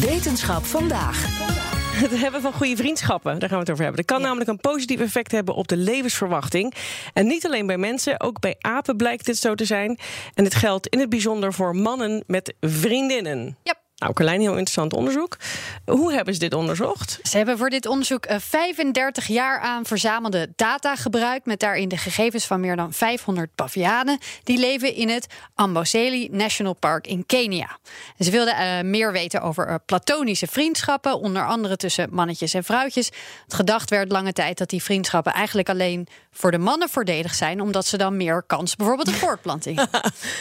Wetenschap vandaag. Het hebben van goede vriendschappen, daar gaan we het over hebben. Dat kan namelijk een positief effect hebben op de levensverwachting. En niet alleen bij mensen, ook bij apen blijkt dit zo te zijn. En dit geldt in het bijzonder voor mannen met vriendinnen. Ja. Nou, Carlijn, heel interessant onderzoek. Hoe hebben ze dit onderzocht? Ze hebben voor dit onderzoek 35 jaar aan verzamelde data gebruikt. Met daarin de gegevens van meer dan 500 bavianen. Die leven in het Amboseli National Park in Kenia. En ze wilden uh, meer weten over uh, platonische vriendschappen. Onder andere tussen mannetjes en vrouwtjes. Het gedacht werd lange tijd dat die vriendschappen eigenlijk alleen voor de mannen voordelig zijn. Omdat ze dan meer kans bijvoorbeeld op voortplanting.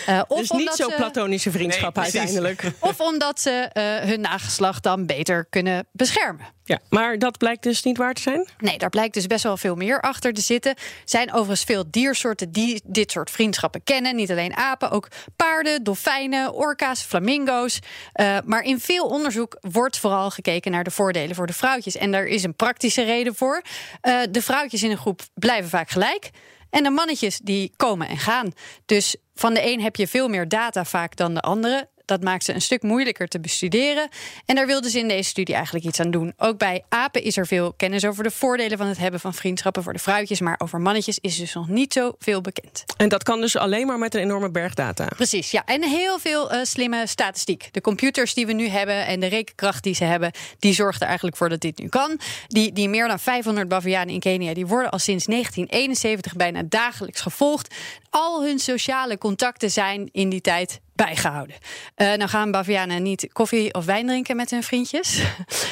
uh, of dus niet zo platonische vriendschap nee, uiteindelijk. Of omdat ze uh, hun nageslacht dan beter kunnen beschermen. Ja, maar dat blijkt dus niet waar te zijn? Nee, daar blijkt dus best wel veel meer achter te zitten. Er zijn overigens veel diersoorten die dit soort vriendschappen kennen. Niet alleen apen, ook paarden, dolfijnen, orka's, flamingo's. Uh, maar in veel onderzoek wordt vooral gekeken naar de voordelen voor de vrouwtjes. En daar is een praktische reden voor. Uh, de vrouwtjes in een groep blijven vaak gelijk. En de mannetjes die komen en gaan. Dus van de een heb je veel meer data vaak dan de andere. Dat maakt ze een stuk moeilijker te bestuderen. En daar wilden ze in deze studie eigenlijk iets aan doen. Ook bij apen is er veel kennis over de voordelen van het hebben van vriendschappen voor de vrouwtjes. Maar over mannetjes is dus nog niet zo veel bekend. En dat kan dus alleen maar met een enorme berg data. Precies, ja. En heel veel uh, slimme statistiek. De computers die we nu hebben en de rekenkracht die ze hebben, die zorgt er eigenlijk voor dat dit nu kan. Die, die meer dan 500 bavianen in Kenia, die worden al sinds 1971 bijna dagelijks gevolgd. Al hun sociale contacten zijn in die tijd bijgehouden. Uh, nou gaan Bavianen niet koffie of wijn drinken met hun vriendjes.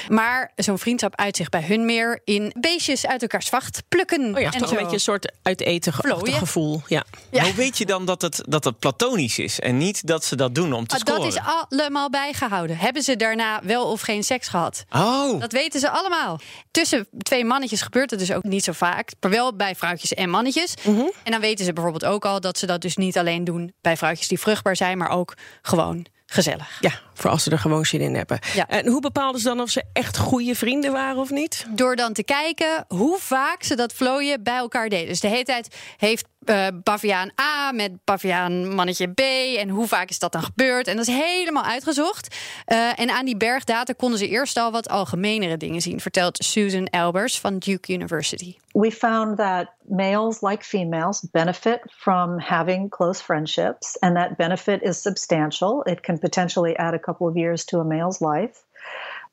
Maar zo'n vriendschap uitzicht bij hun meer in beestjes uit elkaars vacht plukken. Oh ja, en toch een beetje een soort uit eten gevoel. Ja. ja. Hoe weet je dan dat het, dat het platonisch is en niet dat ze dat doen om te ah, scoren? Dat is allemaal bijgehouden. Hebben ze daarna wel of geen seks gehad? Oh. Dat weten ze allemaal. Tussen twee mannetjes gebeurt het dus ook niet zo vaak. Maar wel bij vrouwtjes en mannetjes. Mm -hmm. En dan weten ze bijvoorbeeld ook al dat ze dat dus niet alleen doen bij vrouwtjes die vruchtbaar zijn, maar ook gewoon gezellig. Ja, voor als ze er gewoon zin in hebben. Ja. En hoe bepaalden ze dan of ze echt goede vrienden waren of niet? Door dan te kijken hoe vaak ze dat vlooien bij elkaar deden. Dus de hele tijd heeft uh, baviaan A met baviaan mannetje B. En hoe vaak is dat dan gebeurd? En dat is helemaal uitgezocht. Uh, en aan die bergdata konden ze eerst al wat algemenere dingen zien, vertelt Susan Elbers van Duke University. We found that males, like females, benefit from having close friendships, and that benefit is substantial. It can potentially add a couple of years to a male's life.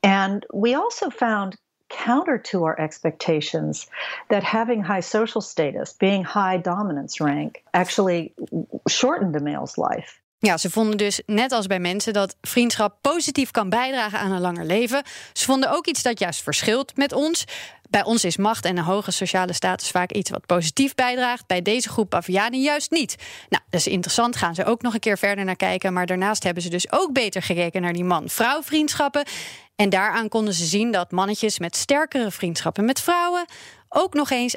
And we also found counter to our expectations that having high social status, being high dominance rank, actually shortened a male's life. Ja, ze vonden dus, net als bij mensen, dat vriendschap positief kan bijdragen aan een langer leven. Ze vonden ook iets dat juist verschilt met ons. Bij ons is macht en een hoge sociale status vaak iets wat positief bijdraagt. Bij deze groep Bavianen juist niet. Nou, dat is interessant. Gaan ze ook nog een keer verder naar kijken. Maar daarnaast hebben ze dus ook beter gekeken naar die man-vrouw vriendschappen. En daaraan konden ze zien dat mannetjes met sterkere vriendschappen met vrouwen ook nog eens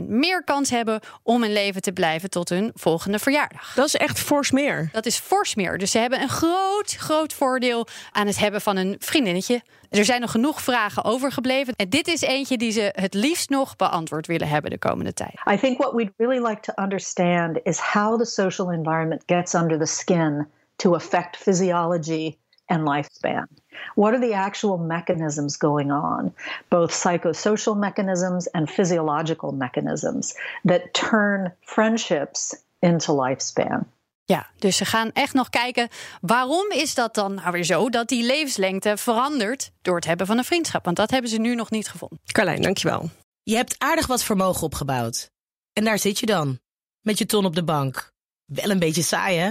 28% meer kans hebben om in leven te blijven tot hun volgende verjaardag. Dat is echt fors meer. Dat is fors meer. Dus ze hebben een groot, groot voordeel aan het hebben van een vriendinnetje. Er zijn nog genoeg vragen overgebleven. En dit is eentje die ze het liefst nog beantwoord willen hebben de komende tijd. I think what we'd really like to understand is how the social environment gets under the skin to affect physiology and lifespan. What are the actual mechanisms going on, both psychosocial mechanisms and physiological mechanisms, that turn friendships into lifespan? Ja, dus ze gaan echt nog kijken waarom is dat dan nou weer zo dat die levenslengte verandert door het hebben van een vriendschap? Want dat hebben ze nu nog niet gevonden. Carlijn, dankjewel. Je hebt aardig wat vermogen opgebouwd. En daar zit je dan, met je ton op de bank. Wel een beetje saai, hè?